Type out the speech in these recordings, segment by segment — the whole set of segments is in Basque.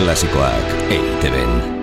Klasikoak EITB-en.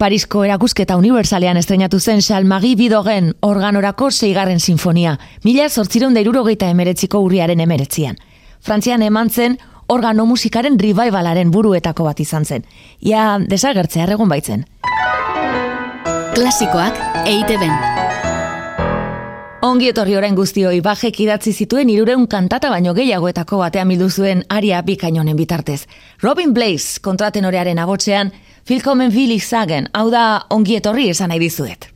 Parisko erakusketa universalean estrenatu zen Salmagi Bidogen organorako zeigarren sinfonia, mila sortziron da irurogeita emeretziko urriaren emeretzian. Frantzian eman zen organo musikaren revivalaren buruetako bat izan zen. Ia desagertzea erregun baitzen. Klasikoak eite ben. Ongi etorri orain guztioi, bajek idatzi zituen irureun kantata baino gehiagoetako batean bildu zuen aria bikainonen bitartez. Robin Blaze kontratenorearen abotzean, Filkomen Billy Sagen, hau da ongi etorri esan nahi dizuet.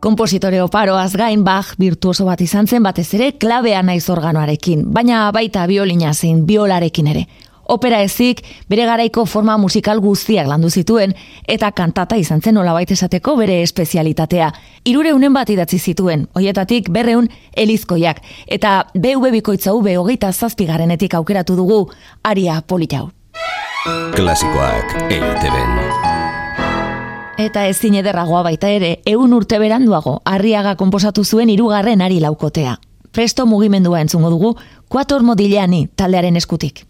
Kompositore oparoaz gain Bach virtuoso bat izan zen batez ere klabea naiz organoarekin, baina baita biolina zein biolarekin ere. Opera ezik bere garaiko forma musikal guztiak landu zituen eta kantata izan zen olabait esateko bere espezialitatea. Irure unen bat idatzi zituen, hoietatik berreun elizkoiak eta BV bikoitza UB hogeita zazpigarenetik aukeratu dugu aria politau. Klasikoak eiteben. Eta ez ederragoa baita ere, eun urte beranduago, arriaga konposatu zuen irugarren ari laukotea. presto mugimendua entzungo dugu, kuator modileani taldearen eskutik.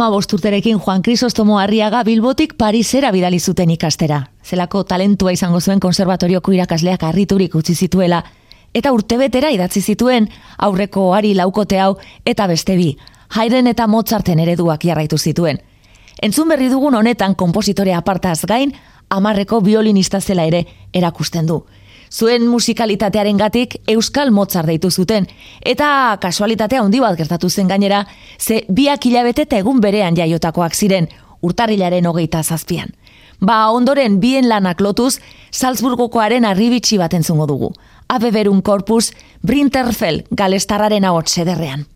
Ama bosturterekin Juan Crisostomo Arriaga Bilbotik Parisera bidali zuten ikastera. Zelako talentua izango zuen konservatorioko irakasleak harriturik utzi zituela, eta urtebetera idatzi zituen aurreko ari laukote hau eta beste bi, Haydn eta Mozarten ereduak jarraitu zituen. Entzun berri dugun honetan kompositore apartaz gain, amarreko violinista zela ere erakusten du. Zuen musikalitatearen gatik Euskal Mozart deitu zuten, eta kasualitatea handi bat gertatu zen gainera, ze biak hilabete eta egun berean jaiotakoak ziren, urtarrilaren hogeita zazpian. Ba, ondoren bien lanak lotuz, Salzburgokoaren arribitsi bat entzungo dugu. Abeberun korpus, Brinterfell, galestarraren hau sederrean.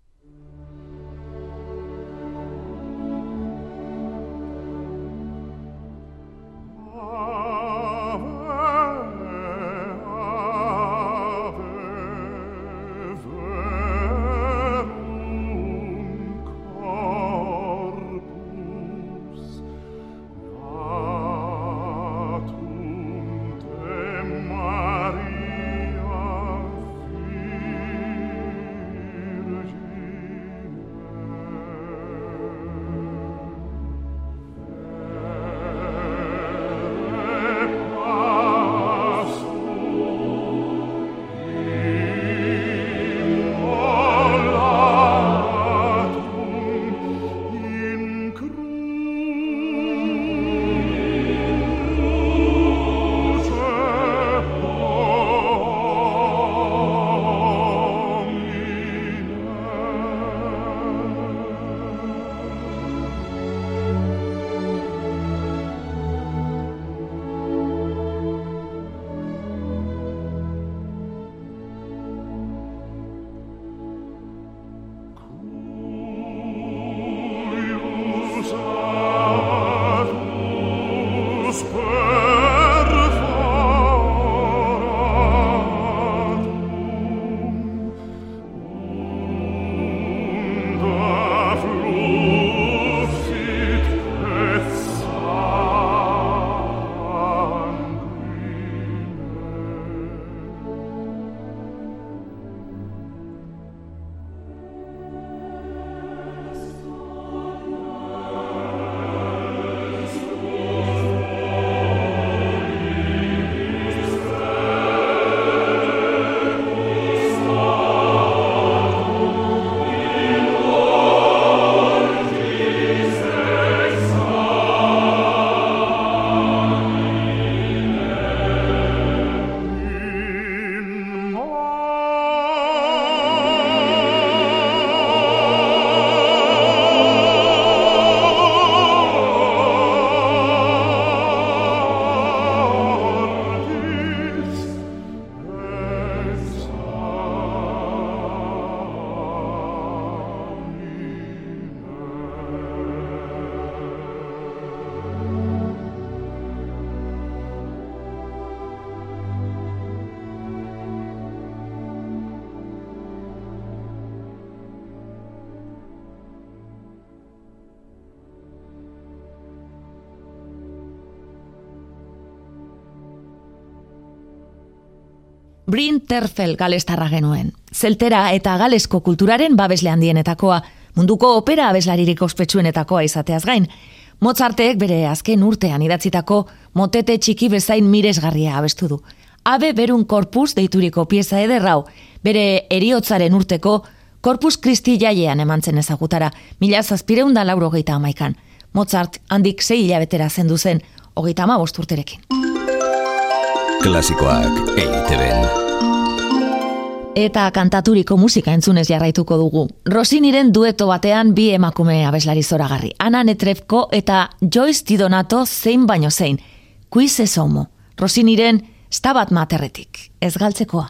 Brin Terfel galestarra genuen. Zeltera eta galesko kulturaren babesle handienetakoa, munduko opera abeslaririk ospetsuenetakoa izateaz gain. Mozartek bere azken urtean idatzitako motete txiki bezain miresgarria abestu du. Abe berun korpus deituriko pieza ederrau, bere eriotzaren urteko korpus kristi jaiean emantzen ezagutara, mila zazpireunda lauro geita amaikan. Mozart handik zei hilabetera zendu zen, hogeita ama bosturterekin. Klasikoak EITB Eta kantaturiko musika entzunez jarraituko dugu. Rosiniren dueto batean bi emakume abeslari zoragarri. Ana Netrefko eta Joyce Didonato zein baino zein. Kuiz ez homo. Rosiniren stabat materretik. Ez galtzekoa.